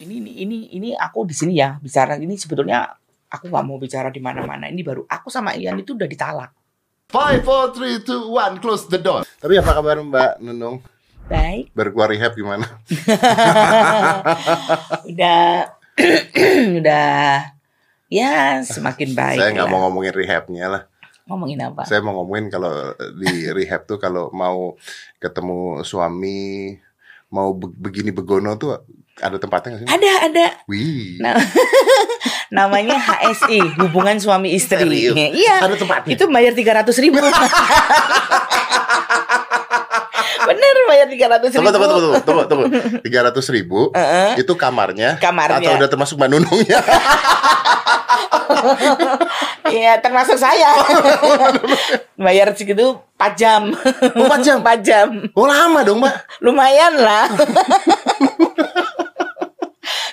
ini ini ini ini aku di sini ya bicara ini sebetulnya aku nggak mau bicara di mana-mana. Ini baru aku sama Ian itu udah ditalak. Five, four, three, two, one, close the door. Tapi apa kabar Mbak Nunung? Baik, Baru keluar rehab gimana? udah udah ya semakin baik. Saya nggak mau ngomongin rehabnya lah. ngomongin apa? Saya mau ngomongin kalau di rehab tuh kalau mau ketemu suami mau be- begini begono tuh ada tempatnya nggak sih? Ada ada Wih. Nah, namanya HSI hubungan suami istri. Serius? Iya. Ada tempatnya? Itu bayar tiga ratus ribu. Bener bayar tiga ratus ribu. Tunggu, tunggu, tunggu, tunggu, tunggu. Tiga ratus ribu Heeh. itu kamarnya, Kamarnya. atau udah termasuk Mbak Nunungnya? Iya termasuk saya. bayar segitu 4 jam. Oh, 4 jam? 4 jam. Oh lama dong Mbak. Lumayan lah.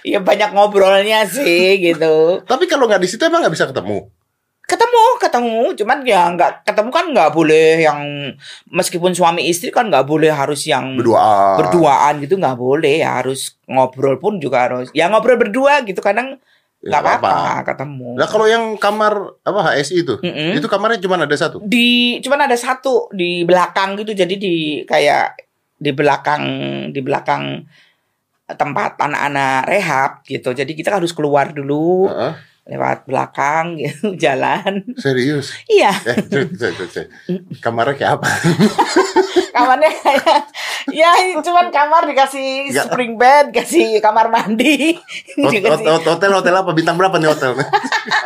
Ya banyak ngobrolnya sih gitu. Tapi kalau nggak di situ emang nggak bisa ketemu. ketemu ketemu cuman ya nggak ketemu kan nggak boleh yang meskipun suami istri kan nggak boleh harus yang Berduaan. berduaan gitu nggak boleh ya harus ngobrol pun juga harus ya ngobrol berdua gitu kadang Ya, nggak nggak apa-apa ketemu Nah kalau yang kamar apa HSI itu, Mm-mm. itu kamarnya cuma ada satu. di cuman ada satu di belakang gitu jadi di kayak di belakang di belakang tempat anak-anak rehab gitu jadi kita harus keluar dulu Heeh. lewat belakang gitu jalan serius. iya Eh, cerita, cerita, cerita. Kamarnya kayak apa? kamarnya kayak ya cuman kamar dikasih Nggak. spring bed kasih kamar mandi Hot- dikasih hotel hotel apa? Bintang berapa nih hotelnya?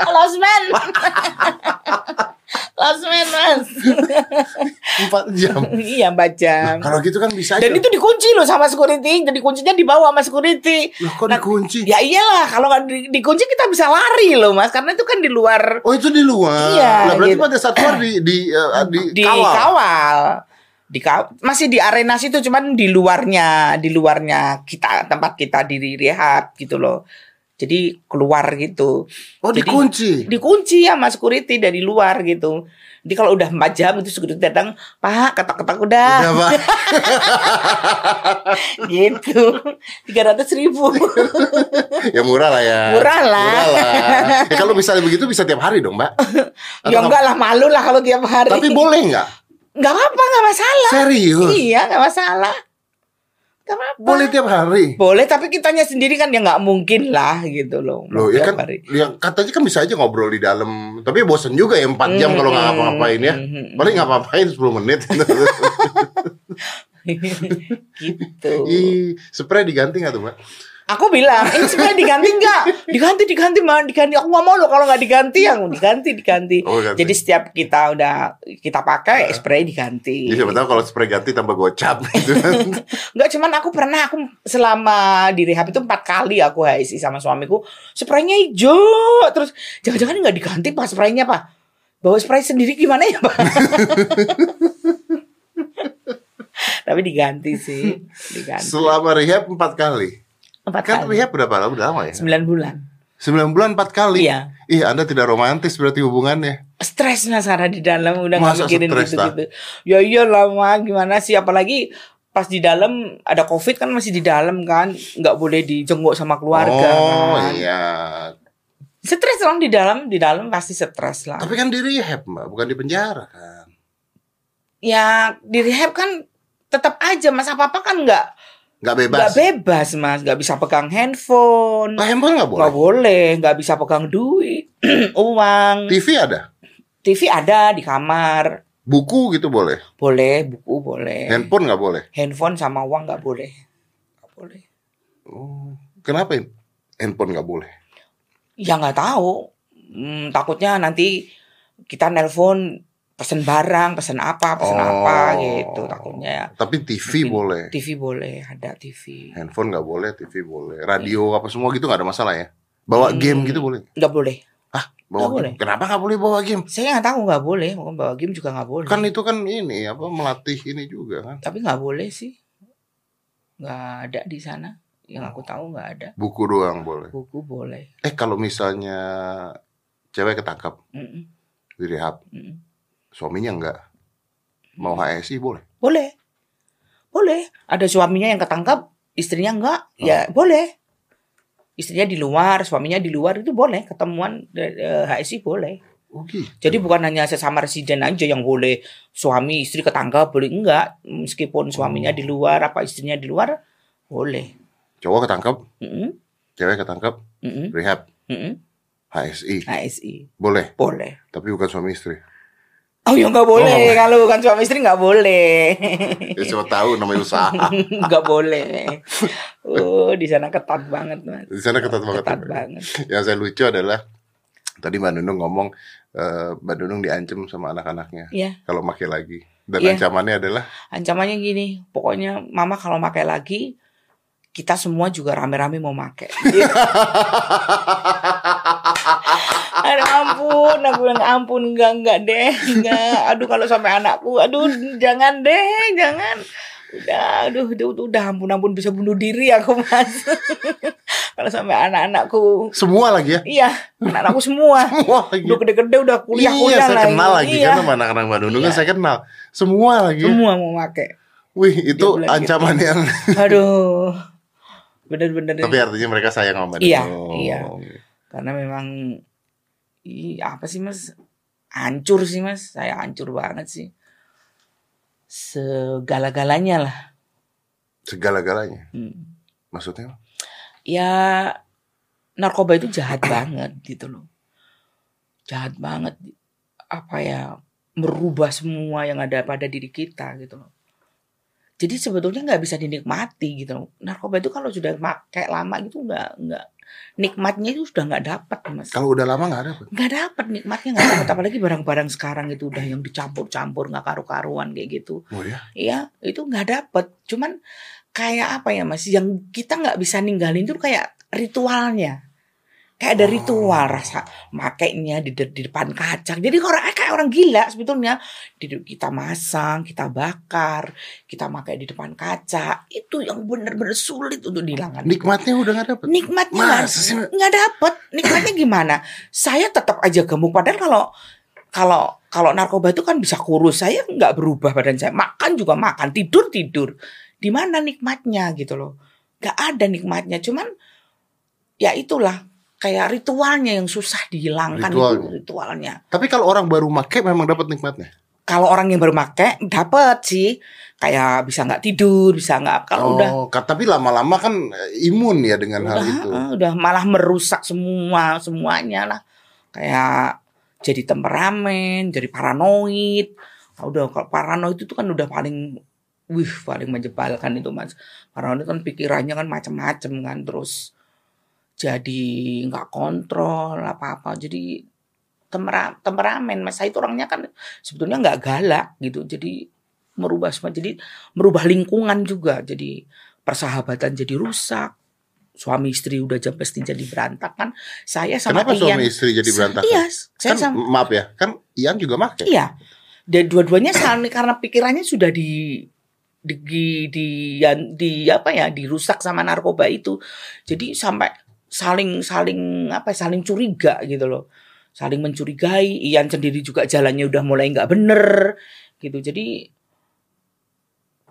losmen losmen mas Empat jam. iya empat jam Kalau gitu kan bisa aja. dan itu dikunci loh sama security jadi kuncinya dibawa sama security Loh, kok dikunci? ya iyalah kalau nggak di- dikunci kita bisa lari loh mas karena itu kan di luar Oh itu di luar. Iya, Lah, berarti gitu. pada saat keluar di di eh, di, di kawal. kawal. Di masih di arena situ cuman di luarnya di luarnya kita tempat kita di rehab gitu loh jadi keluar gitu Oh Jadi- dikunci. dikunci ya mas security dari luar gitu jadi kalau udah 4 jam itu security datang pak ketok-ketok udah, Udah, Pak. gitu tiga ratus ribu ya murah lah ya. Murah lah. Murah lah. Ya, kalau misalnya begitu bisa tiap hari dong, Mbak. Atau ya nggak- enggak lah malu lah kalau tiap hari Tapi boleh nggak? nggak apa nggak masalah Serius? iya nggak masalah nggak Boleh tiap hari. Boleh, tapi kitanya sendiri kan ya nggak mungkin lah gitu loh. Loh ya kan hari. yang katanya kan bisa aja ngobrol di dalam. Tapi bosen juga ya 4 jam kalau nggak Hmm, ngapa-ngapain ya. hmm, Paling ngapa-ngapain 10 menit. gitu. Ih, spray diganti nggak tuh, Mbak? Aku bilang, ini sebenarnya diganti nggak? Diganti, diganti, mah diganti. Aku nggak mau loh kalau nggak diganti, yang diganti, diganti. Oh, ganti. Jadi setiap kita udah kita pakai spray diganti. Jadi siapa tahu kalau spray ganti tambah gocap gitu. Nggak cuman aku pernah aku selama di rehab itu empat kali aku HSI sama suamiku spraynya hijau terus jangan-jangan nggak diganti pak spraynya pak bawa spray sendiri gimana ya pak tapi diganti sih diganti Selama rehab 4 kali. Empat Kan kali rehab berapa lama? Udah lama ya? sembilan bulan 9 bulan 4 kali. Iya. Ih, Anda tidak romantis berarti hubungannya. stres Nasara di dalam udah Masa mikirin stres, gitu gitu ya iya lama gimana sih apalagi pas di dalam ada covid kan masih di dalam kan nggak boleh dijenguk sama keluarga oh, kan. iya. Stres dong di dalam, di dalam pasti stres lah. Tapi kan di rehab, Mbak, bukan di penjara kan. Ya di rehab kan tetap aja mas apa apa kan nggak Nggak bebas. nggak bebas mas, nggak bisa pegang handphone, Lah, handphone nggak boleh. nggak boleh, nggak bisa pegang duit, uang, TV ada. TV ada di kamar, Buku gitu boleh. boleh, buku boleh, Handphone nggak boleh. handphone sama uang nggak boleh, nggak boleh. Oh, kenapa handphone nggak boleh? Ya nggak tahu, Hmm, takutnya nanti kita nelpon pesen barang, pesen apa, pesen Oh. apa gitu takutnya. Tapi TV boleh. TV boleh, ada TV. Handphone nggak boleh, TV boleh. Radio apa semua gitu nggak ada masalah ya. Bawa Hmm. game gitu boleh. Nggak boleh. Ah, bawa Nggak game. boleh. Kenapa nggak boleh bawa game? Saya nggak tahu nggak boleh, mau bawa game juga nggak boleh. Kan itu kan ini apa melatih ini juga kan. Tapi nggak boleh sih, nggak ada di sana. Yang aku tahu nggak ada. Buku doang boleh. Buku boleh. Eh kalau misalnya cewek ketangkap Mm-mm, di rehab, mm-mm. Suaminya nggak mau HSI boleh. Boleh, boleh. Ada suaminya yang ketangkap, istrinya nggak, Oh. ya boleh. istrinya di luar suaminya di luar itu boleh. Ketemuan eh, HSI boleh. Oh gitu. jadi bukan hanya sesama residen aja yang boleh suami istri ketangga boleh enggak? Meskipun suaminya di luar apa istrinya di luar boleh. Cowok ketangkep, Mm-mm, cewek ketangkep, mm-mm, rehab, mm-mm. HSI. HSI Boleh, boleh. Tapi bukan suami istri. Oh ya nggak boleh Oh. kalau bukan suami istri nggak boleh Ya siapa tahu namanya usaha. nggak boleh oh di sana ketat banget mas Di sana ketat banget. ketat banget Yang saya lucu adalah tadi Mbak Nunung ngomong eh, Mbak Nunung diancam sama anak-anaknya ya kalau pakai lagi. Dan Iya. ancamannya adalah ancamannya gini pokoknya mama kalau pakai lagi kita semua juga rame-rame mau pakai Aduh ampun, aku bilang ampun enggak enggak deh, enggak. Aduh kalau sampai anakku, aduh jangan deh, jangan. Udah, aduh, udah, udah, udah ampun ampun bisa bunuh diri aku mas. kalau sampai anak-anakku, semua lagi ya. iya, anak-anakku semua. Semua lagi. Udah gede-gede udah kuliah iya, kuliah saya lagi. kenal lagi iya. kan sama anak-anak Mbak Nunung kan Iya. saya kenal. Semua lagi. Semua mau pakai. Wih, itu bilang ancaman yang Aduh, bener-bener. tapi artinya mereka sayang sama Mbak Iya, Nunung. iya. Karena memang, ih, apa sih mas? Hancur sih mas, saya hancur banget sih. Segala-galanya lah. Segala-galanya. Hmm. Maksudnya? Ya, narkoba itu jahat banget gitu loh. Jahat banget. Apa ya, merubah semua yang ada pada diri kita gitu loh. Jadi sebetulnya nggak bisa dinikmati gitu loh. Narkoba itu kalau sudah pakai lama gitu nggak nggak nikmatnya itu sudah nggak dapat mas. Kalau udah lama nggak ada. Pak. nggak dapat nikmatnya nggak dapat apalagi barang-barang sekarang itu udah yang dicampur-campur nggak karu-karuan kayak gitu Oh ya. Iya itu nggak dapat cuman kayak apa ya mas yang kita nggak bisa ninggalin itu kayak ritualnya kayak ada ritual rasa makainya di, de- di depan kaca jadi orang eh, kayak orang gila sebetulnya. Kita masang kita bakar kita pakai di depan kaca. Itu yang benar-benar sulit untuk dihilangkan. Nikmatnya udah nggak dapet. nikmatnya nggak dapet. Nikmatnya gimana? Saya tetap aja gemuk. Padahal kalau kalau kalau narkoba itu kan bisa kurus. Saya nggak berubah badan saya. Makan juga makan. Tidur tidur. Di mana nikmatnya gitu loh? Nggak ada nikmatnya. Cuman ya itulah kayak ritualnya yang susah dihilangkan Ritualnya. itu ritualnya Tapi kalau orang baru make memang dapat nikmatnya. kalau orang yang baru make dapet sih kayak bisa nggak tidur bisa nggak kalau udah oh, ka- tapi lama-lama kan eh, imun ya dengan hal udah, itu. eh, udah malah merusak semua semuanya lah kayak jadi temperamen jadi paranoid Ah, udah kalau paranoid itu kan udah paling wih paling menjebalkan itu mas paranoid kan pikirannya kan macam-macam kan terus jadi nggak kontrol apa apa jadi tempera, temperamen mas. Saya itu orangnya kan sebetulnya nggak galak gitu. Jadi merubah semua jadi merubah lingkungan juga. Jadi persahabatan jadi rusak suami istri udah jam pasti jadi berantakan. Saya sama Kenapa Ian suami istri jadi berantakan? iya saya kan sama maaf ya, kan Ian juga make. iya. Dan dua-duanya karena pikirannya sudah di di di di, di apa ya dirusak sama narkoba itu. Jadi sampai saling saling apa ya, saling curiga gitu loh. Saling mencurigai Ian sendiri juga jalannya udah mulai nggak bener gitu. Jadi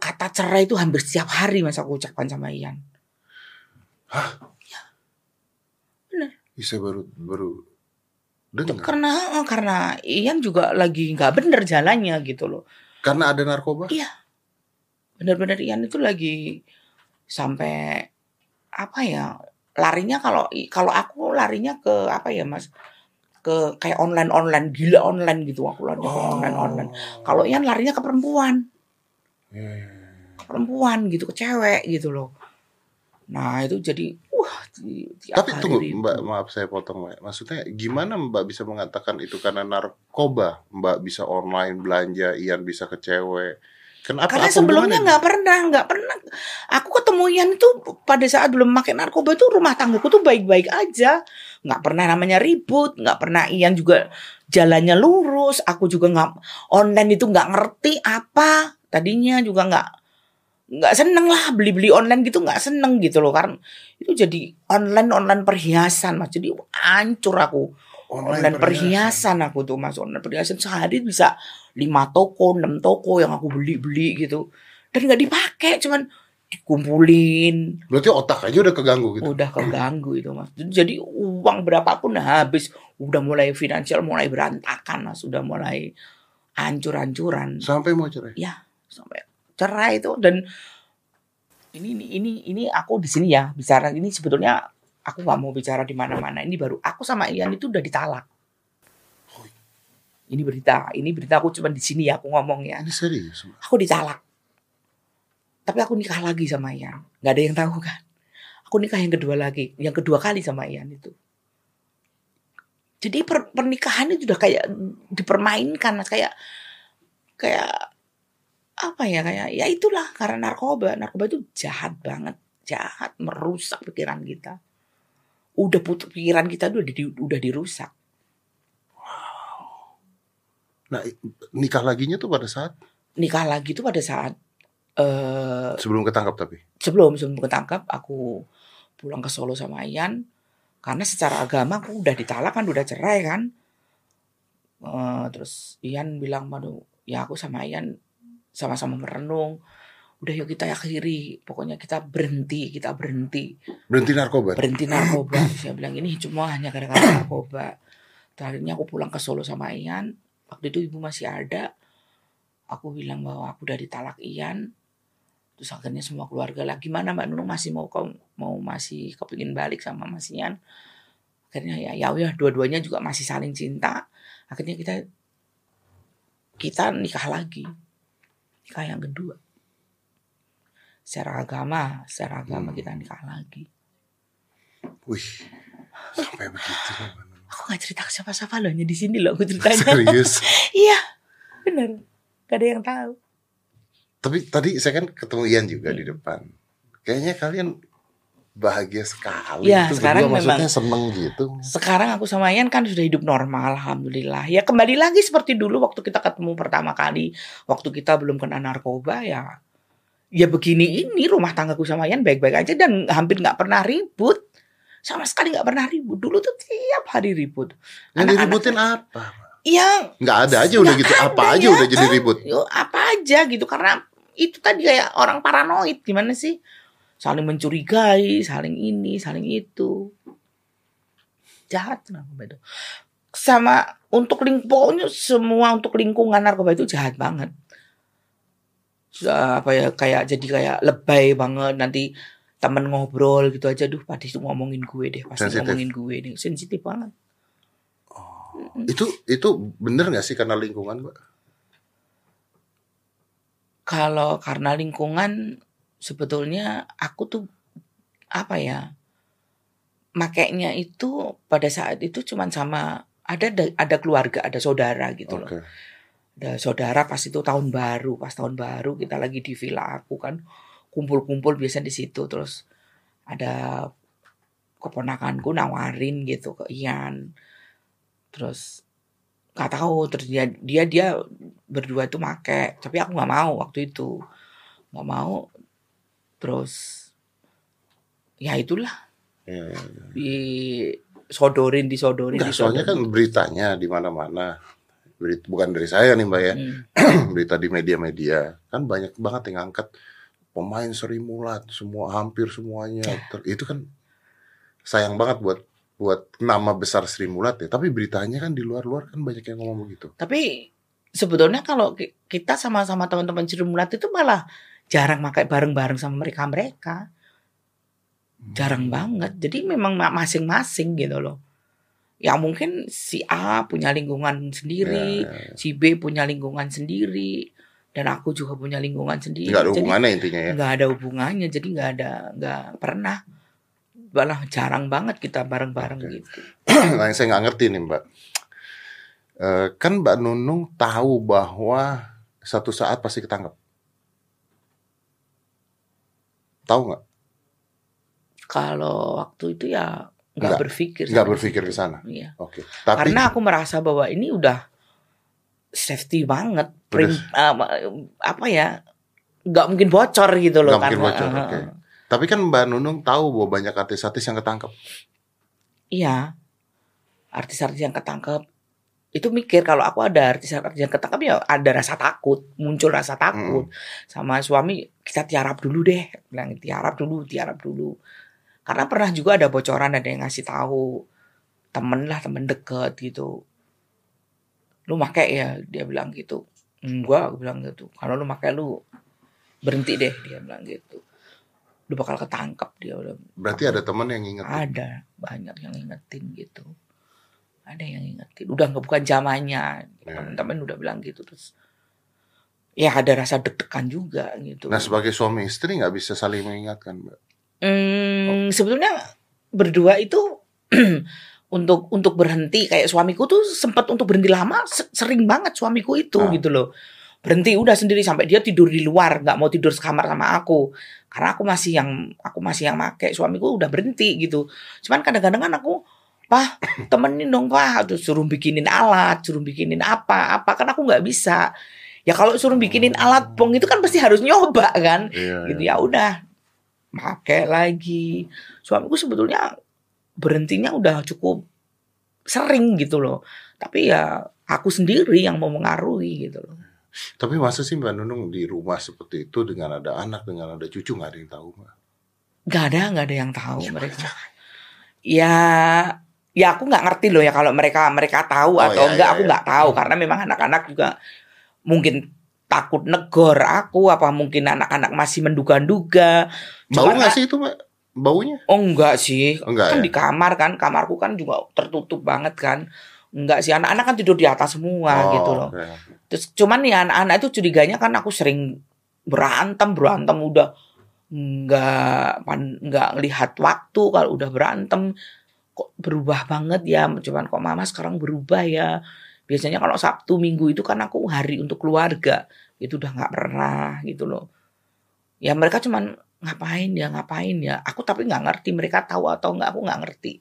kata cerai itu hampir setiap hari mas aku ucapkan sama Ian. Ih, saya baru baru dengar. karena karena Ian juga lagi nggak bener jalannya gitu loh. Karena ada narkoba. bener-bener Ian itu lagi sampai apa ya larinya kalau kalau aku larinya ke apa ya mas ke kayak online online gila online gitu aku larinya ke online online kalau Ian larinya ke perempuan ke perempuan gitu ke cewek gitu loh nah itu jadi wah di, tiap Tapi tunggu, ribut. Mbak, maaf saya potong, Mbak. Maksudnya gimana Mbak bisa mengatakan itu karena narkoba? Mbak bisa online belanja, Ian bisa ke cewek. Kenapa? Karena sebelumnya nggak pernah, nggak pernah. Aku ketemu Ian itu pada saat belum pakai narkoba itu rumah tanggaku tuh baik-baik aja, nggak pernah namanya ribut, nggak pernah Ian juga jalannya lurus. Aku juga nggak online itu nggak ngerti apa. Tadinya juga nggak nggak seneng lah beli-beli online gitu nggak seneng gitu loh. Karena itu jadi online online perhiasan mas. Jadi hancur aku. Online, perhiasan aku tuh mas. Online perhiasan sehari bisa lima toko enam toko yang aku beli beli gitu. Dan nggak dipakai cuman dikumpulin. Berarti otak aja udah keganggu gitu. udah keganggu itu mas. Jadi uang berapapun habis. Udah mulai finansial mulai berantakan mas. Udah mulai hancur-hancuran. Sampai mau cerai. sampai cerai itu. Dan ini ini ini ini aku di sini ya bicara. Ini sebetulnya aku nggak mau bicara di mana-mana. Ini baru aku sama Ian itu udah ditalak ini berita ini berita aku cuma di sini ya aku ngomong ya. Ini serius. Aku ditalak tapi aku nikah lagi sama Ian. Nggak ada yang tahu kan? Aku nikah yang kedua lagi yang kedua kali sama Ian itu. Jadi per- pernikahan itu udah kayak dipermainkan Mas. kayak kayak apa ya kayak ya itulah karena narkoba. Narkoba itu jahat banget jahat merusak pikiran kita. Udah putus pikiran kita udah di, udah dirusak Nah, nikah laginya tuh pada saat? Nikah lagi itu pada saat eh sebelum ketangkap tapi. sebelum sebelum ketangkap aku pulang ke Solo sama Ian. Karena secara agama aku udah ditalak kan udah cerai kan. Eh, terus Ian bilang waduh ya aku sama Ian sama-sama merenung. Udah yuk kita akhiri pokoknya kita berhenti kita berhenti. Berhenti narkoba. berhenti narkoba. Saya bilang ini cuma hanya gara-gara narkoba. Terakhirnya aku pulang ke Solo sama Ian waktu itu ibu masih ada. Aku bilang bahwa aku udah ditalak Ian. Terus akhirnya semua keluarga lah gimana Mbak Nunung? Masih mau kau mau masih kepingin balik sama Mas Ian? Akhirnya ya ya udah dua-duanya juga masih saling cinta. Akhirnya kita kita nikah lagi. Nikah yang kedua. Secara agama secara agama Hmm. kita nikah lagi. Wih. Sampai begitu. Aku nggak cerita ke siapa-siapa loh hanya di sini loh aku ceritanya Serius. iya bener gak ada yang tahu Tapi tadi saya kan ketemu Ian juga di depan. Kayaknya kalian bahagia sekali. Ya, Itu sekarang berdua maksudnya memang- seneng gitu. sekarang aku sama Ian kan sudah hidup normal alhamdulillah ya kembali lagi seperti dulu waktu kita ketemu pertama kali waktu kita belum kena narkoba ya ya begini ini rumah tanggaku sama Ian baik-baik aja dan hampir nggak pernah ribut sama sekali nggak pernah ribut. Dulu tuh tiap hari ribut. Yang Anak-anak- diributin apa? yang Nggak ada aja udah gitu. Apa aja ya, udah jadi ribut. apa aja gitu. Karena itu tadi kayak orang paranoid. Gimana sih? Saling mencurigai saling ini saling itu. Jahat narkoba itu sama untuk ling pokoknya semua untuk lingkungan narkoba itu jahat banget. Sudah, apa ya kayak jadi kayak lebay banget. Nanti temen ngobrol gitu aja duh pasti ngomongin gue deh pasti Sensitif. ngomongin gue deh sensitif banget Itu itu bener nggak sih karena lingkungan, Mbak? kalau karena lingkungan sebetulnya aku tuh apa ya makainya itu pada saat itu cuman sama ada ada keluarga ada saudara gitu loh Oke. ada saudara pas itu tahun baru pas tahun baru kita lagi di villa aku kan kumpul-kumpul biasa di situ terus ada keponakanku nawarin gitu ke Ian terus nggak tahu terus dia dia dia berdua itu make tapi aku nggak mau waktu itu nggak mau terus ya itulah Iya, iya. disodorin disodorin Enggak, soalnya kan disodorin. beritanya di mana-mana. Berit- bukan dari saya nih, Mbak ya. Hmm. Berita di media-media kan banyak banget yang ngangkat pemain Sri Mulat, semua hampir semuanya. Ya. Ter- Itu kan sayang banget buat buat nama besar Sri Mulat ya. Tapi beritanya kan di luar-luar kan banyak yang ngomong begitu. Tapi sebetulnya kalau ki- kita sama-sama teman-teman Ciremulat itu malah jarang pakai bareng-bareng sama mereka-mereka. Jarang banget. Jadi memang ma- masing-masing gitu loh. Ya mungkin si A punya lingkungan sendiri, Ya, ya, ya. si B punya lingkungan sendiri, dan aku juga punya lingkungan sendiri. Nggak ada Jadi hubungannya intinya ya. nggak ada hubungannya. Jadi nggak ada, nggak pernah. Malah jarang banget kita bareng-bareng Oke. gitu. nah, yang saya nggak ngerti nih, Mbak. Eh, kan Mbak Nunung tahu bahwa satu saat pasti ketangkep. Tahu nggak? Kalau waktu itu ya nggak berpikir. nggak berpikir ke sana? Iya. Oke. Tapi Karena aku merasa bahwa ini udah safety banget, prim, apa- apa ya, nggak mungkin bocor gitu loh. Nggak mungkin bocor, eh, oke. eh, Tapi kan Mbak Nunung tahu bahwa banyak artis-artis yang ketangkep. Iya, artis-artis yang ketangkep itu mikir kalau aku ada artis-artis yang ketangkap ya ada rasa takut, muncul rasa takut sama suami kita tiarap dulu deh, bilang tiarap dulu, tiarap dulu. Karena pernah juga ada bocoran ada yang ngasih tahu temen lah temen deket gitu. Lu make ya dia bilang gitu. Enggak, aku bilang gitu. Kalau lu make lu berhenti deh dia bilang gitu. Lu bakal ketangkep dia udah. Berarti ada teman yang inget. Ada banyak yang ingetin gitu. Ada yang ingetin. Udah nggak bukan zamannya. Ya. Teman-teman udah bilang gitu terus. Ya ada rasa deg-degan juga gitu. Nah sebagai suami istri nggak bisa saling mengingatkan, Mbak. Hmm, sebetulnya berdua itu untuk untuk berhenti kayak suamiku tuh sempat untuk berhenti lama se- sering banget suamiku itu Ah. gitu loh. Berhenti udah sendiri sampai dia tidur di luar nggak mau tidur sekamar sama aku. Karena aku masih yang aku masih yang make suamiku udah berhenti gitu. Cuman kadang-kadang kan aku pah temenin dong pak terus suruh bikinin alat suruh bikinin apa apa kan aku nggak bisa. Ya kalau suruh bikinin alat pong itu kan pasti harus nyoba kan. Iya. gitu ya udah pakai lagi. Suamiku sebetulnya berhentinya udah cukup sering gitu loh tapi ya aku sendiri yang mau mengaruhi gitu loh Tapi masa sih Mbak Nunung di rumah seperti itu dengan ada anak, dengan ada cucu nggak ada yang tahu Mbak? nggak ada nggak ada yang tahu Iya, mereka ya ya aku nggak ngerti loh ya kalau mereka mereka tahu Oh, atau iya, enggak iya, aku iya. nggak tahu karena memang anak-anak juga mungkin takut negor aku apa mungkin anak-anak masih menduga-duga Cuman nggak sih itu Mbak? Baunya? Oh enggak sih, Enggak kan ya? di kamar kan, kamarku kan juga tertutup banget kan. Enggak sih, anak-anak kan tidur di atas semua Oh, gitu loh. oke. Terus cuman ya anak-anak itu curiganya kan aku sering berantem, berantem udah enggak pan- enggak lihat waktu kalau udah berantem kok berubah banget ya. Cuman kok mama sekarang berubah ya. Biasanya kalau Sabtu Minggu itu kan aku hari untuk keluarga. Itu udah nggak pernah gitu loh. Ya mereka cuman ngapain ya ngapain ya aku tapi nggak ngerti mereka tahu atau nggak aku nggak ngerti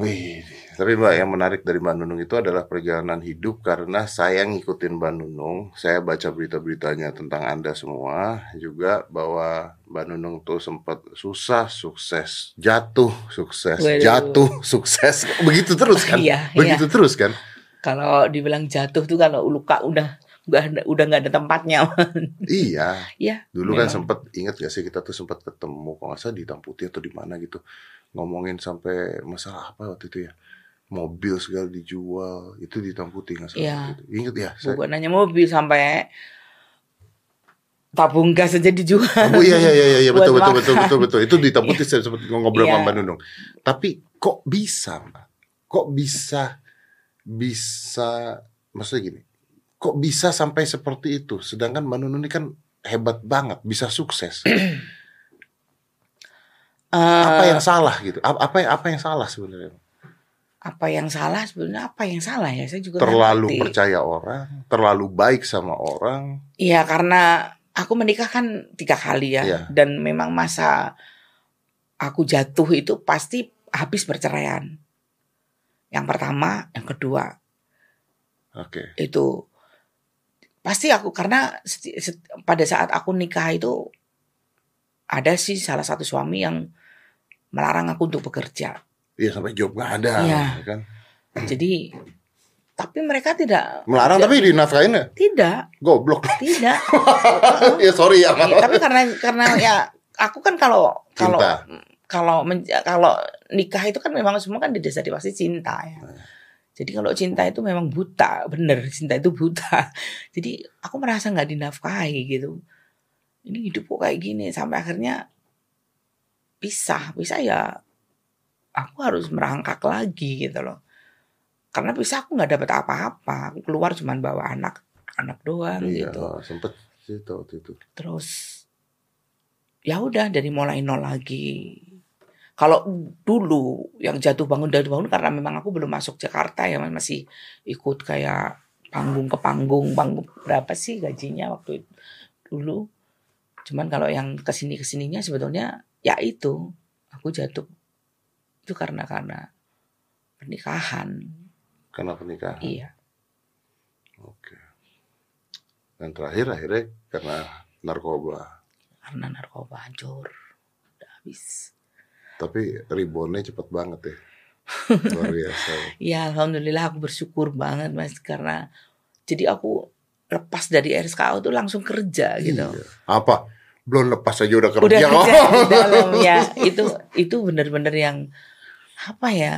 Wih, tapi Mbak yang menarik dari Mbak Nunung itu adalah perjalanan hidup karena saya ngikutin Mbak Nunung, saya baca berita-beritanya tentang Anda semua, juga bahwa Mbak Nunung tuh sempat susah, sukses, jatuh, sukses, Waduh. jatuh, sukses, begitu terus kan? Iya, begitu terus kan? kalau dibilang jatuh tuh kalau luka udah udah udah nggak ada tempatnya iya, ya dulu kan memang. sempat ingat gak sih kita tuh sempat ketemu, kalau nggak salah di Hitam Putih atau di mana gitu, ngomongin sampai masalah apa waktu itu ya, mobil segala dijual, itu di Hitam Putih nggak salah. Iya. waktu itu. Ingat ya? Saya, bukan hanya mobil sampai tabung gas aja dijual Oh iya iya iya iya betul betul betul makan. betul betul itu di Hitam Putih saya sempat ngobrol Iya. sama Mbak Nunung. Tapi kok bisa, Mbak? Kok bisa bisa maksudnya gini? Kok bisa sampai seperti itu? Sedangkan Mbak ini kan hebat banget, bisa sukses. apa Eh, yang salah gitu? Apa apa yang apa yang salah sebenarnya? apa yang salah sebenarnya apa yang salah ya saya juga Terlalu ngerti. percaya orang, terlalu baik sama orang. Iya karena aku menikah kan tiga kali ya Iya. dan memang masa aku jatuh itu pasti habis perceraian. Yang pertama, yang kedua Oke. itu pasti aku karena pada saat aku nikah itu ada sih salah satu suami yang melarang aku untuk bekerja. Iya sampai job nggak ada, Iya. ya kan? Jadi tapi mereka tidak Melarang tidak, tapi dinafkahin ya? tidak Goblok. tidak. ya sorry ya. Iya, tapi karena karena ya aku kan kalau kalau kalau kalau nikah itu kan memang semua kan didasari pasti cinta ya. Jadi kalau cinta itu memang buta, bener cinta itu buta. Jadi aku merasa nggak dinafkahi gitu. Ini hidup kok kayak gini sampai akhirnya pisah, pisah ya. Aku harus merangkak lagi gitu loh. Karena pisah aku nggak dapat apa-apa. Aku keluar cuman bawa anak anak doang Iya, gitu sempet sih waktu itu. terus ya udah dari mulai nol lagi kalau dulu yang jatuh bangun jatuh bangun karena memang aku belum masuk Jakarta ya masih ikut kayak panggung ke panggung. Panggung berapa sih gajinya waktu itu dulu? Cuman kalau yang ke sini ke sininya sebetulnya ya itu. Aku jatuh itu karena karena pernikahan. Karena pernikahan. iya. Oke. Dan terakhir akhirnya karena narkoba. karena narkoba hancur udah habis Tapi reboundnya cepet banget ya. Luar biasa. Ya alhamdulillah aku bersyukur banget mas karena jadi aku lepas dari RSKO tuh langsung kerja gitu. Iya. Apa? Belum lepas aja udah kerja. Udah kerja di dalam ya itu itu bener-bener yang apa ya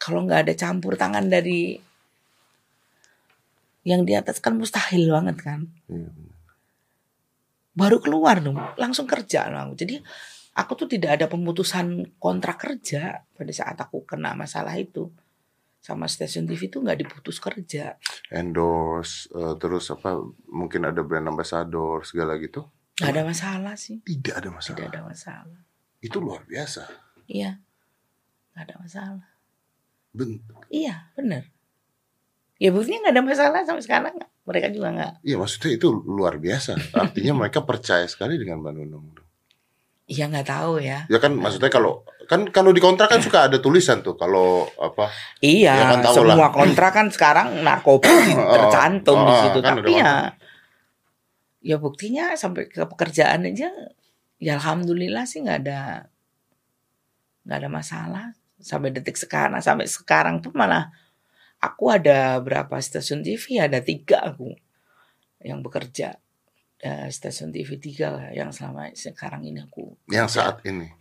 kalau nggak ada campur tangan dari yang di atas kan mustahil banget kan. Iya. Baru keluar dong langsung kerja langsung. Jadi aku tuh tidak ada pemutusan kontrak kerja pada saat aku kena masalah itu sama stasiun TV itu nggak diputus kerja. Endorse eh, terus apa mungkin ada brand ambassador segala gitu. Nggak ada masalah sih. Tidak ada masalah. Tidak ada masalah. Itu luar biasa. Iya. Nggak ada masalah. Ben Iya, benar. Ya buktinya nggak ada masalah sampai sekarang. Mereka juga nggak. Iya maksudnya itu luar biasa. Artinya mereka percaya sekali dengan Mbak Nunung. Iya nggak tahu ya. Ya kan maksudnya kalau kan kalau di kontrak kan suka ada tulisan tuh kalau apa Iya, Ya kan tahu semua lah. kontrak kan sekarang narkoba tercantum di oh, situ. kan Tapi ya, ya buktinya sampai ke pekerjaan aja, ya alhamdulillah sih nggak ada nggak ada masalah sampai detik sekarang. Sampai sekarang pun malah aku ada berapa stasiun TV? Ada tiga aku yang bekerja. Eh, stasiun TV tiga lah yang selama sekarang ini aku yang kerja. saat ini.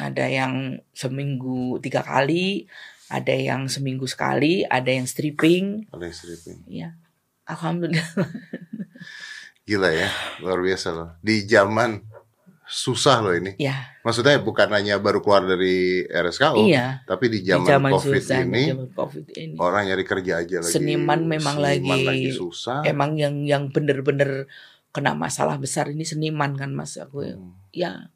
Ada yang seminggu tiga kali, ada yang seminggu sekali, ada yang stripping. Ada yang stripping. Ya, alhamdulillah. Gila ya, luar biasa loh. Di zaman susah loh ini. Ya, Maksudnya bukan hanya baru keluar dari RSKO, iya. tapi di Di zaman, zaman COVID susah, di ini zaman COVID ini. orang nyari kerja aja lagi. Seniman memang seniman lagi- susah. Emang yang yang bener-bener kena masalah besar ini seniman kan mas aku Hmm. ya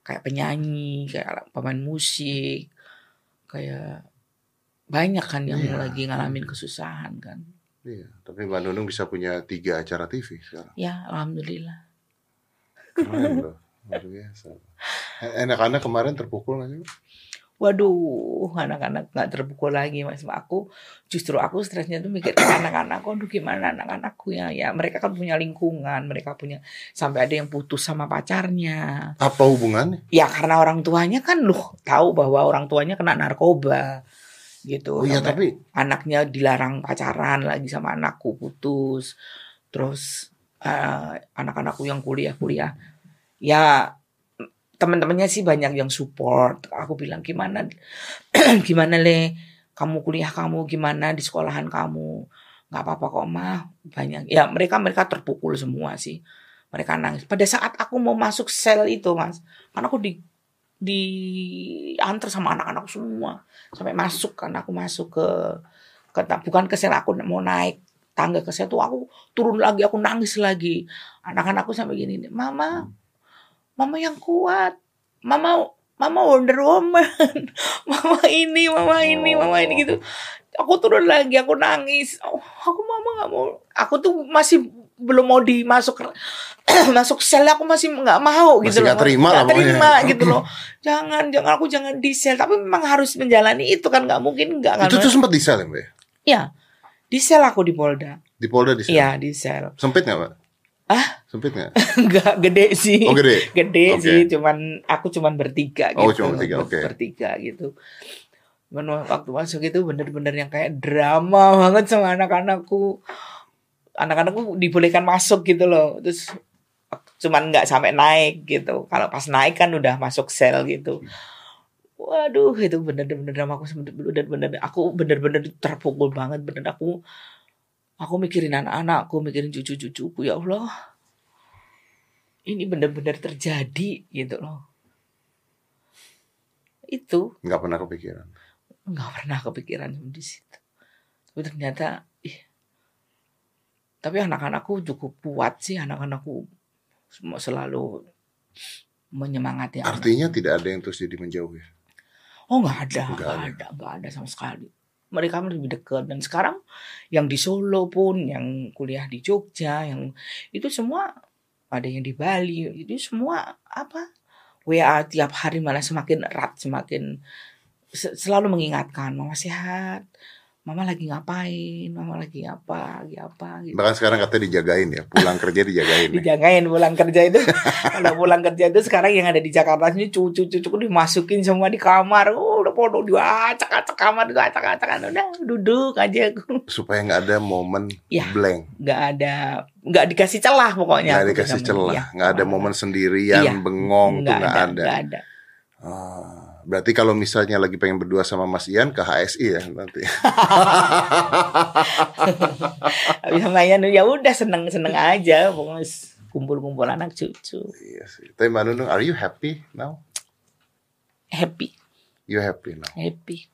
kayak penyanyi kayak pemain musik kayak banyak kan yang Iya. lagi ngalamin kesusahan kan Iya, tapi Mbak Nunung bisa punya tiga acara TV sekarang. ya alhamdulillah Keren loh, luar biasa. Eh, Anak-anak kemarin terpukul nggak sih? Waduh, anak-anak nggak terpukul lagi mas. Aku justru aku stresnya tuh mikir anak-anak, aduh gimana anak-anakku ya, ya mereka kan punya lingkungan, mereka punya sampai ada yang putus sama pacarnya. Apa hubungannya? Ya karena orang tuanya kan loh tahu bahwa orang tuanya kena narkoba gitu. Oh iya, tapi anaknya dilarang pacaran lagi sama anakku putus. Terus eh, anak-anakku yang kuliah-kuliah ya teman-temannya sih banyak yang support. Aku bilang gimana gimana le? Kamu kuliah kamu gimana di sekolahan kamu? Nggak apa-apa kok mah banyak. Ya mereka mereka terpukul semua sih. Mereka nangis. Pada saat aku mau masuk sel itu mas karena aku di di antar sama anak-anak semua. Sampai masuk kan aku masuk ke ke bukan ke sel aku mau naik tangga ke sel tuh aku turun lagi aku nangis lagi. Anak-anakku sampai gini mama mama yang kuat mama mama Wonder Woman mama ini mama ini mama ini gitu aku turun lagi aku nangis oh, aku mama nggak mau aku tuh masih belum mau dimasuk masuk sel aku masih nggak mau Masih gitu nggak loh terima Nggak terima pokoknya. gitu loh jangan jangan aku jangan di sel tapi memang harus menjalani itu kan nggak mungkin nggak kan itu tuh sempat di sel ya, Mbak? ya? ya di sel aku di Polda Di Polda di sel. iya di sel Sempit nggak, Pak? Ah? Sempit nggak? nggak gede sih. Oh gede. gede Oke. sih cuman aku cuman bertiga gitu. Oh, cuma bertiga, oke. bertiga gitu. Cuman waktu masuk itu bener-bener yang kayak drama banget sama anak-anakku. Anak-anakku dibolehkan masuk gitu loh. Terus cuman nggak sampai naik gitu. Kalau pas naik kan udah masuk sel gitu. Waduh itu bener-bener drama aku bener-bener aku bener-bener terpukul banget. Bener aku aku mikirin anak-anakku mikirin cucu-cucuku ya Allah ini benar-benar terjadi gitu loh. Itu Nggak pernah kepikiran. nggak pernah kepikiran di situ. Tapi ternyata, ih. Tapi anak-anakku cukup kuat sih, anak-anakku selalu menyemangati. anak. Artinya tidak ada yang terus jadi menjauh ya? Oh nggak ada, Nggak nggak ada. ada, nggak ada sama sekali. Mereka lebih dekat dan sekarang yang di Solo pun, yang kuliah di Jogja, yang itu semua ada yang di Bali, itu semua apa WA tiap hari malah semakin erat, semakin se- selalu mengingatkan mama sehat, mama lagi ngapain, mama lagi apa, lagi apa gitu. Bahkan sekarang katanya dijagain ya, pulang kerja dijagain. nih. dijagain pulang kerja itu kalau pulang kerja itu sekarang yang ada di Jakarta ini cucu-cucuku dimasukin semua di kamar oh, pondok diacak-acak kamar diacak-acak udah duduk aja. Aku supaya nggak ada momen Ya. blank. nggak ada nggak dikasih celah pokoknya. Nggak dikasih celah iya. nggak ada momen sendirian Iya. bengong tuh nggak ada, nggak ada. Ah, berarti kalau misalnya lagi pengen berdua sama Mas Ian ke HSI ya nanti. Habis lumayan ya udah seneng seneng aja. Pokoknya kumpul-kumpul anak cucu. Iya sih. Tapi Mbak Nunung are you happy now? Happy you happy now. Happy.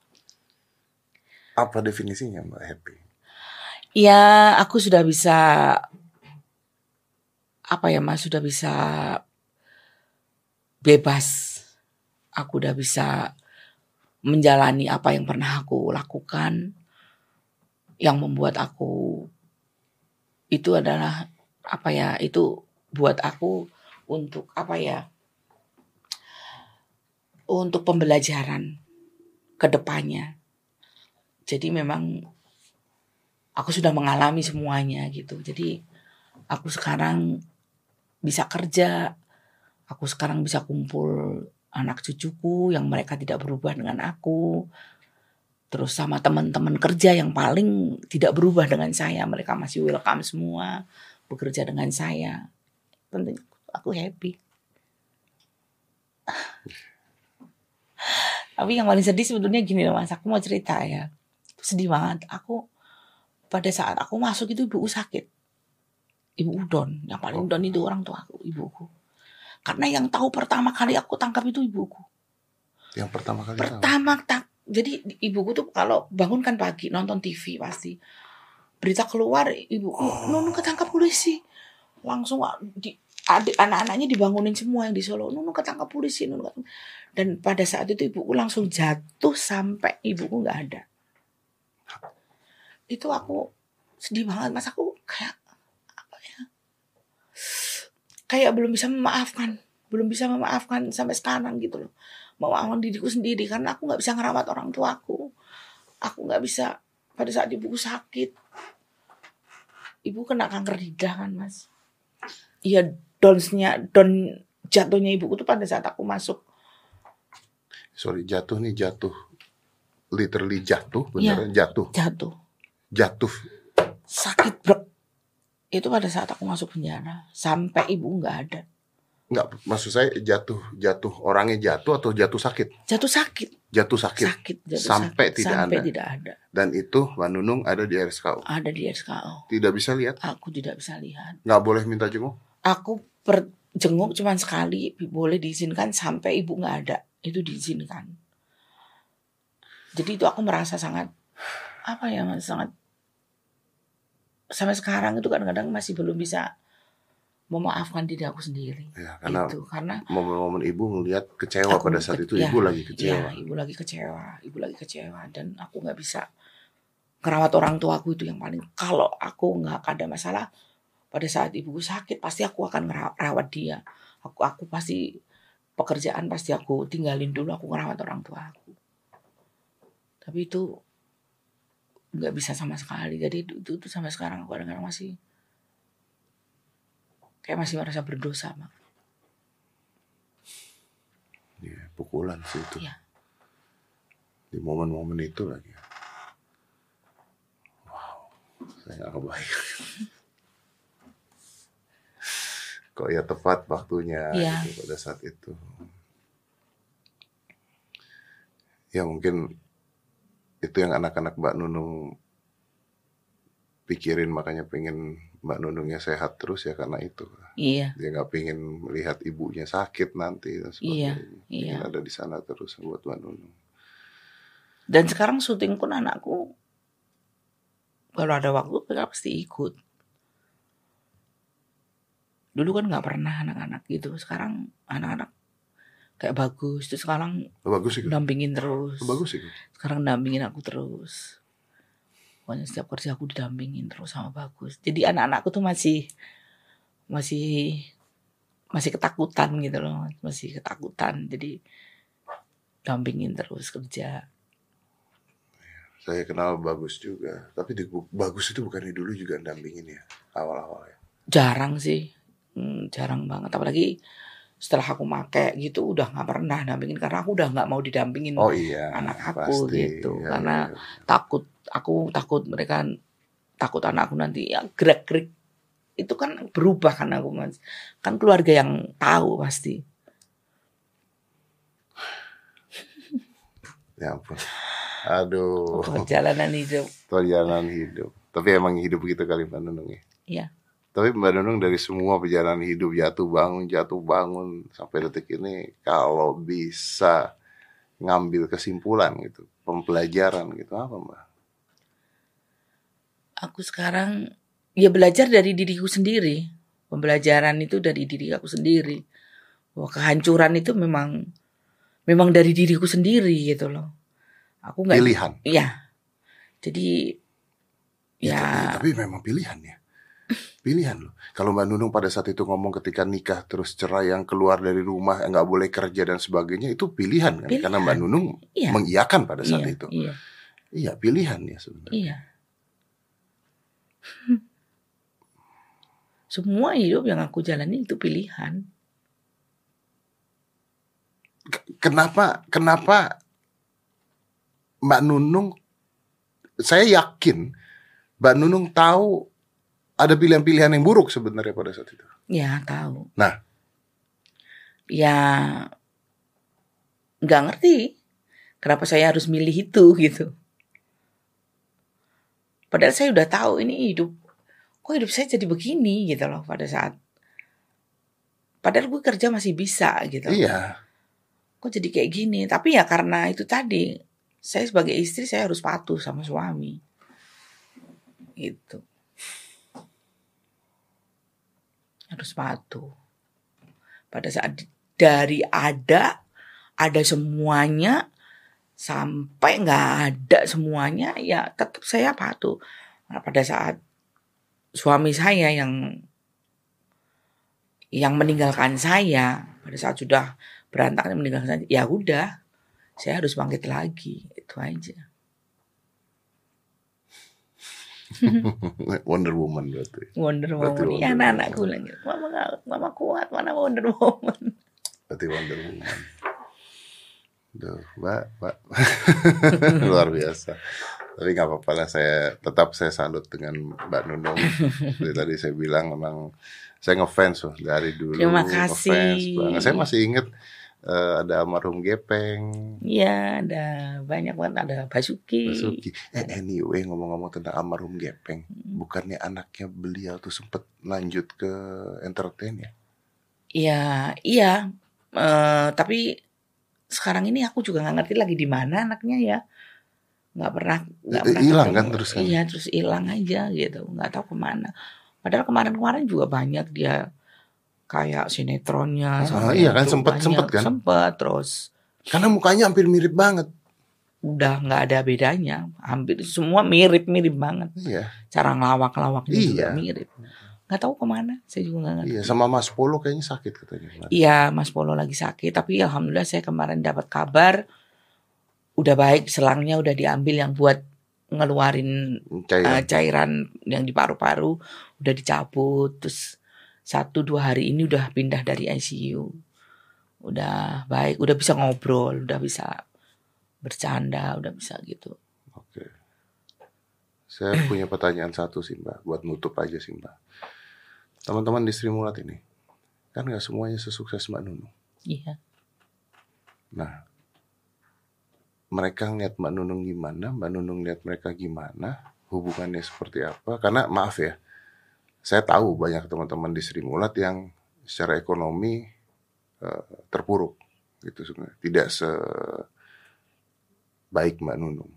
Apa definisinya Mbak happy? Ya aku sudah bisa apa ya mas sudah bisa bebas. Aku udah bisa menjalani apa yang pernah aku lakukan. Yang membuat aku itu adalah apa ya itu buat aku untuk apa ya untuk pembelajaran ke depannya. Jadi memang aku sudah mengalami semuanya gitu. Jadi aku sekarang bisa kerja aku sekarang bisa kumpul anak cucuku yang mereka tidak berubah dengan aku terus sama teman-teman kerja yang paling tidak berubah dengan saya. Mereka masih welcome semua bekerja dengan saya. Tentunya aku happy tapi yang paling sedih sebetulnya gini loh mas. Aku mau cerita ya. Sedih banget. Aku pada saat aku masuk itu ibuku sakit. Ibu udon yang paling udon itu orang tua aku ibuku. Karena yang tahu pertama kali aku tangkap itu ibuku. Yang pertama kali pertama tak jadi ibuku tuh kalau bangun kan pagi nonton TV pasti. Berita keluar ibuku Oh. nunu ketangkap polisi. Langsung di anak-anaknya dibangunin semua yang di Solo. Nunu ketangkap polisi nunu ketangkap. dan pada saat itu ibuku langsung jatuh sampai ibuku nggak ada. Itu aku sedih banget mas. Aku kayak apa ya? Kayak belum bisa memaafkan. Belum bisa memaafkan sampai sekarang gitu loh. Memaafkan diriku sendiri karena aku nggak bisa ngerawat orang tuaku. Aku nggak bisa pada saat ibuku sakit ibu kena kanker lidah kan mas. Iya donsnya don jatuhnya ibuku tuh pada saat aku masuk. Sorry jatuh nih jatuh. Literally jatuh Iya. beneran jatuh. Jatuh. Jatuh. Sakit brek. Itu pada saat aku masuk penjara. Sampai ibu nggak ada. Nggak maksud saya jatuh jatuh. Orangnya jatuh atau jatuh sakit? Jatuh sakit. Jatuh sakit. Sakit jatuh Sampai sakit. tidak sampai ada. tidak ada. Dan itu Mbak Nunung ada di RSKU ada di SKO tidak bisa lihat? Aku tidak bisa lihat. Nggak boleh minta jenguk? Aku per jenguk cuma sekali boleh diizinkan sampai ibu nggak ada. Itu diizinkan. Jadi itu aku merasa sangat apa ya Mas, sangat sampai sekarang itu kadang-kadang masih belum bisa memaafkan diri aku sendiri. Ya karena itu karena momen-momen ibu ngelihat kecewa Aku pada saat itu ya, ibu lagi kecewa. ya ibu lagi kecewa ibu lagi kecewa dan aku nggak bisa ngerawat orang tuaku itu yang paling. Kalau aku nggak ada masalah pada saat ibuku sakit pasti aku akan ngerawat dia. Aku aku pasti pekerjaan pasti aku tinggalin dulu aku ngerawat orang tua aku. Tapi itu nggak bisa sama sekali. Jadi itu, itu, itu sampai sekarang aku kadang-kadang masih kayak masih merasa berdosa Mak. Iya, pukulan sih itu. Iya. di momen-momen itu lagi. Wow saya nggak kebayang kok ya tepat waktunya Iya. gitu, pada saat itu ya mungkin itu yang anak-anak Mbak Nunung pikirin makanya pengen Mbak Nunungnya sehat terus ya karena itu iya dia nggak pengen melihat ibunya sakit nanti dan sebagainya iya. Pengen ada di sana terus buat Mbak Nunung Dan sekarang syuting pun anakku kalau ada waktu mereka pasti ikut. Dulu kan nggak pernah anak-anak gitu. Sekarang anak-anak kayak bagus. Terus sekarang Oh, bagus sih dampingin terus. Oh, bagus sih Sekarang dampingin aku terus. Pokoknya setiap kerja aku didampingin terus sama bagus. Jadi anak-anakku tuh masih masih masih ketakutan gitu loh, masih ketakutan. Jadi dampingin terus kerja. saya kenal bagus juga tapi di, bagus itu bukannya dulu juga dampingin ya awal-awal ya jarang sih Hmm, jarang banget apalagi setelah aku make gitu udah nggak pernah dampingin karena aku udah nggak mau didampingin Oh iya. anak aku pasti. gitu. Ya, Karena- ya, ya. takut aku takut mereka takut anakku nanti ya gerak gerik itu kan berubah kan aku mas kan keluarga yang tahu pasti Ya ampun. Aduh. perjalanan hidup perjalanan hidup. Tapi emang hidup gitu kali Mbak Nunung ya. Iya. Tapi Mbak Nunung dari semua perjalanan hidup jatuh bangun jatuh bangun sampai detik ini kalau bisa ngambil kesimpulan gitu, pembelajaran gitu apa Mbak? aku sekarang ya belajar dari diriku sendiri pembelajaran itu dari diri aku sendiri bahwa kehancuran itu memang memang dari diriku sendiri gitu loh aku nggak Pilihan. Iya. Jadi Ya, ya tapi, tapi memang pilihan ya. Pilihan loh. Kalau Mbak Nunung pada saat itu ngomong ketika nikah terus cerai yang keluar dari rumah nggak boleh kerja dan sebagainya itu pilihan kan? Pilihan. Karena Mbak Nunung iya. mengiyakan pada saat iya, itu. Iya. Iya pilihan ya sebenarnya. Iya. Semua hidup yang aku jalani itu pilihan. Kenapa kenapa Mbak Nunung saya yakin Mbak Nunung tahu ada pilihan-pilihan yang buruk sebenarnya pada saat itu. Ya tahu. Nah. Ya nggak ngerti kenapa saya harus milih itu gitu. Padahal saya udah tahu ini hidup kok hidup saya jadi begini gitu loh pada saat padahal gue kerja masih bisa gitu. Iya. Kok jadi kayak gini? Tapi ya karena itu tadi saya sebagai istri saya harus patuh sama suami. Gitu. Harus patuh. Pada saat dari ada ada semuanya sampai nggak ada semuanya ya tetap saya patuh. Nah, pada saat suami saya yang yang meninggalkan saya pada saat sudah berantakan meninggalkan saya ya udah saya harus bangkit lagi itu aja Wonder Woman berarti. Wonder Berarti Woman ya Wonder anak-anakku Woman. lagi mama nggak- mama kuat mana Wonder Woman Berarti Wonder Woman. Duh, Mbak, Mbak. Luar biasa. Tapi nggak apa-apa lah, saya tetap saya salut dengan Mbak Nunung. Dari tadi saya bilang memang saya ngefans loh dari dulu. Terima ngefans kasih. banget. Saya masih inget eh, ada almarhum Gepeng, ya ada banyak banget ada Basuki Basuki. Eh, anyway ngomong-ngomong tentang almarhum Gepeng, bukannya anaknya beliau tuh sempet lanjut ke entertain ya? Iya, iya. Eh, tapi sekarang ini aku juga nggak ngerti lagi di mana anaknya ya. Nggak pernah. nggak Eh, pernah hilang kan terus kan? Iya, terus hilang aja gitu. Nggak tahu ke mana. Padahal kemarin-kemarin juga banyak dia kayak sinetronnya. Ah, iya kan, sempet- sempet kan? Sempet, terus Karena mukanya hampir mirip banget. udah nggak ada bedanya. Hampir semua mirip-mirip banget. Iya, Cara ngelawak-lawaknya juga Iya. mirip. Nggak tahu ke mana. Saya juga nggak ngerti. iya. Sama Mas Polo kayaknya sakit katanya. kemarin. Iya, Mas Polo lagi sakit, tapi alhamdulillah saya kemarin dapat kabar udah baik, selangnya udah diambil yang buat ngeluarin Cairan. eh, cairan yang di paru-paru udah dicabut, terus satu dua hari ini udah pindah dari ICU, udah baik, udah bisa ngobrol, udah bisa bercanda, udah bisa gitu. Oke. Saya punya pertanyaan satu sih Mbak, buat nutup aja sih Mbak. Teman-teman di Sri Mulat ini, kan nggak semuanya sesukses Mbak Nunung. Iya, Nah, mereka ngeliat Mbak Nunung gimana, Mbak Nunung lihat mereka gimana, hubungannya seperti apa. Karena maaf ya, saya tahu banyak teman-teman di Sri Mulat yang secara ekonomi eh, terpuruk gitu sebenarnya. Tidak sebaik Mbak Nunung.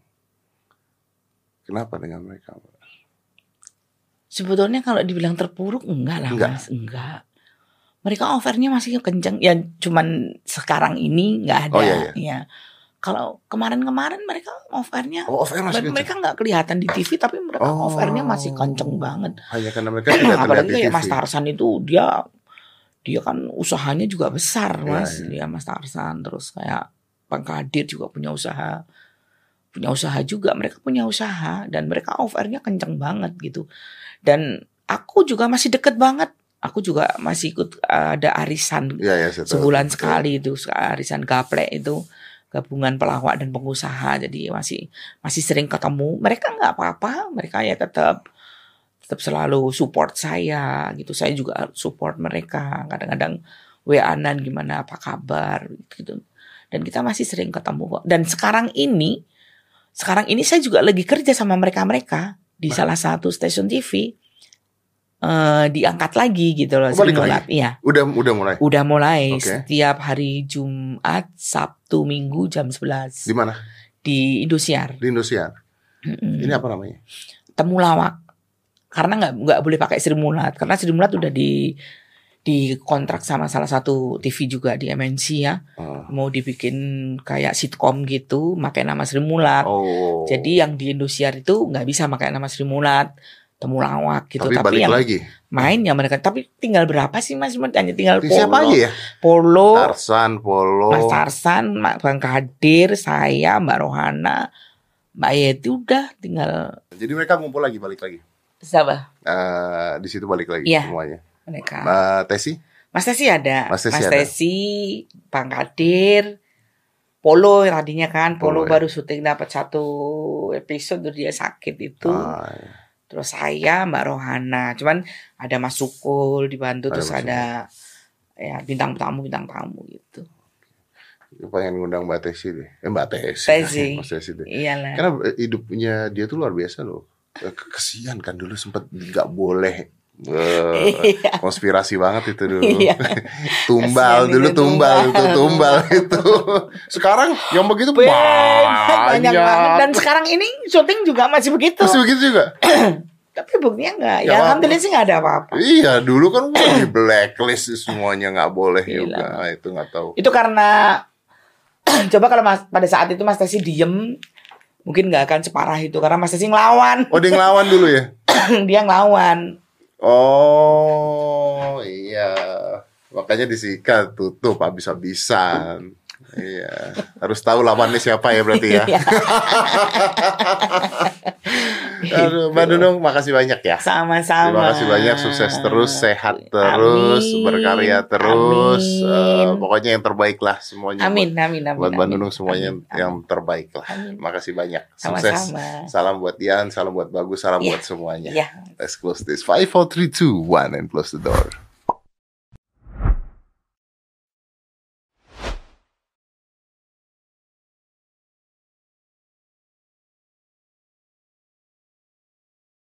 Kenapa dengan mereka? Mbak? sebetulnya kalau dibilang terpuruk enggak lah Enggak. mas, enggak. Mereka offernya masih kenceng, ya cuman sekarang ini nggak ada. Oh, iya, iya. Ya. Kalau kemarin-kemarin mereka offernya Oh, off air masih mereka nggak kelihatan di TV tapi mereka Oh. offernya masih kenceng banget. Hanya karena mereka tidak terlihat Apalagi di kayak. Mas Tarsan itu dia dia kan usahanya juga besar Iya, mas, iya. dia Mas Tarsan terus kayak Bang Kadir juga punya usaha punya usaha juga mereka punya usaha dan mereka offernya kenceng banget gitu dan aku juga masih deket banget aku juga masih ikut ada arisan Iya, ya, tahu. sebulan sekali itu arisan gaplek itu gabungan pelawak dan pengusaha. Jadi masih masih sering ketemu. Mereka nggak apa-apa. Mereka ya tetap tetap selalu support saya gitu. Saya juga support mereka. Kadang-kadang wa-an gimana apa kabar gitu. Dan kita masih sering ketemu kok. Dan sekarang ini sekarang ini saya juga lagi kerja sama mereka-mereka di Bah. salah satu stasiun TV eh diangkat lagi gitu loh Oh, balik lagi? Iya Udah udah mulai. udah mulai Oke. setiap hari Jumat, Sabtu, Minggu jam 11 Di mana? di Indosiar. Di Indosiar. Mm-mm. Ini apa namanya? Temulawak. Karena nggak nggak boleh pakai Sri Mulat karena Sri Mulat udah di di kontrak sama salah satu TV juga di MNC ya. Oh. Mau dibikin kayak sitkom gitu, pakai nama Sri Mulat. Oh. Jadi yang di Indosiar itu nggak bisa pakai nama Sri Mulat. Temulawak gitu tapi, tapi, balik yang lagi. main yang mereka tapi tinggal berapa sih Mas hanya tinggal Di Polo siapa aja ya? Polo Tarsan, Polo. Mas Tarsan, Bang Kadir, saya, Mbak Rohana, Mbak Yeti udah tinggal Jadi mereka ngumpul lagi, balik lagi. siapa Eh, di situ balik lagi Iya. semuanya. mereka. Mbak Tesi? Mas Tesi ada, Mas Tesi ada. Tesi, Bang Kadir, Polo tadinya kan, Polo, Polo, ya. baru syuting dapat satu episode dia sakit itu. Ah, iya. Terus saya, Mbak Rohana, cuman ada Mas Sukul dibantu Ada terus Mas ada ya bintang tamu bintang tamu gitu. pengen ngundang Mbak Tesi deh. Eh, Mbak Tesi. Tesi. Mas Tesi deh. Iyalah. Karena eh, hidupnya dia tuh luar biasa loh. Eh, ke- Kesian kan dulu sempat nggak boleh. Iya. konspirasi banget itu dulu. Iya. tumbal Kesian dulu itu, tumbal itu tumbal. tumbal itu. Sekarang yang begitu banyak banyak. banget dan sekarang ini syuting juga masih begitu Terus begitu juga. tapi buktinya enggak Ya, ya, alhamdulillah sih enggak ada apa-apa Iya, dulu kan di blacklist semuanya nggak boleh Gila. juga. Nah, itu nggak tahu. itu karena coba kalau mas, pada saat itu Mas Tesi diem mungkin nggak akan separah itu karena Mas Tesi ngelawan Oh, dia ngelawan dulu ya? dia ngelawan Oh, iya. Makanya disikat tutup habis-habisan. Iya, harus tahu lawannya siapa ya berarti ya. Aduh, Mbak Nunung, makasih banyak ya. sama-sama Terima kasih banyak, sukses terus, sehat terus, Amin. berkarya terus. Amin. Eh, pokoknya yang terbaik lah semuanya. amin amin amin Buat Mbak. Nunung semuanya Amin, yang terbaik lah. Amin. Makasih banyak. Sukses. sama-sama Salam buat Dian, salam buat Bagus, salam Iya. buat semuanya. ya Let's close this. 5, 4, 3, 2, 1 and close the door.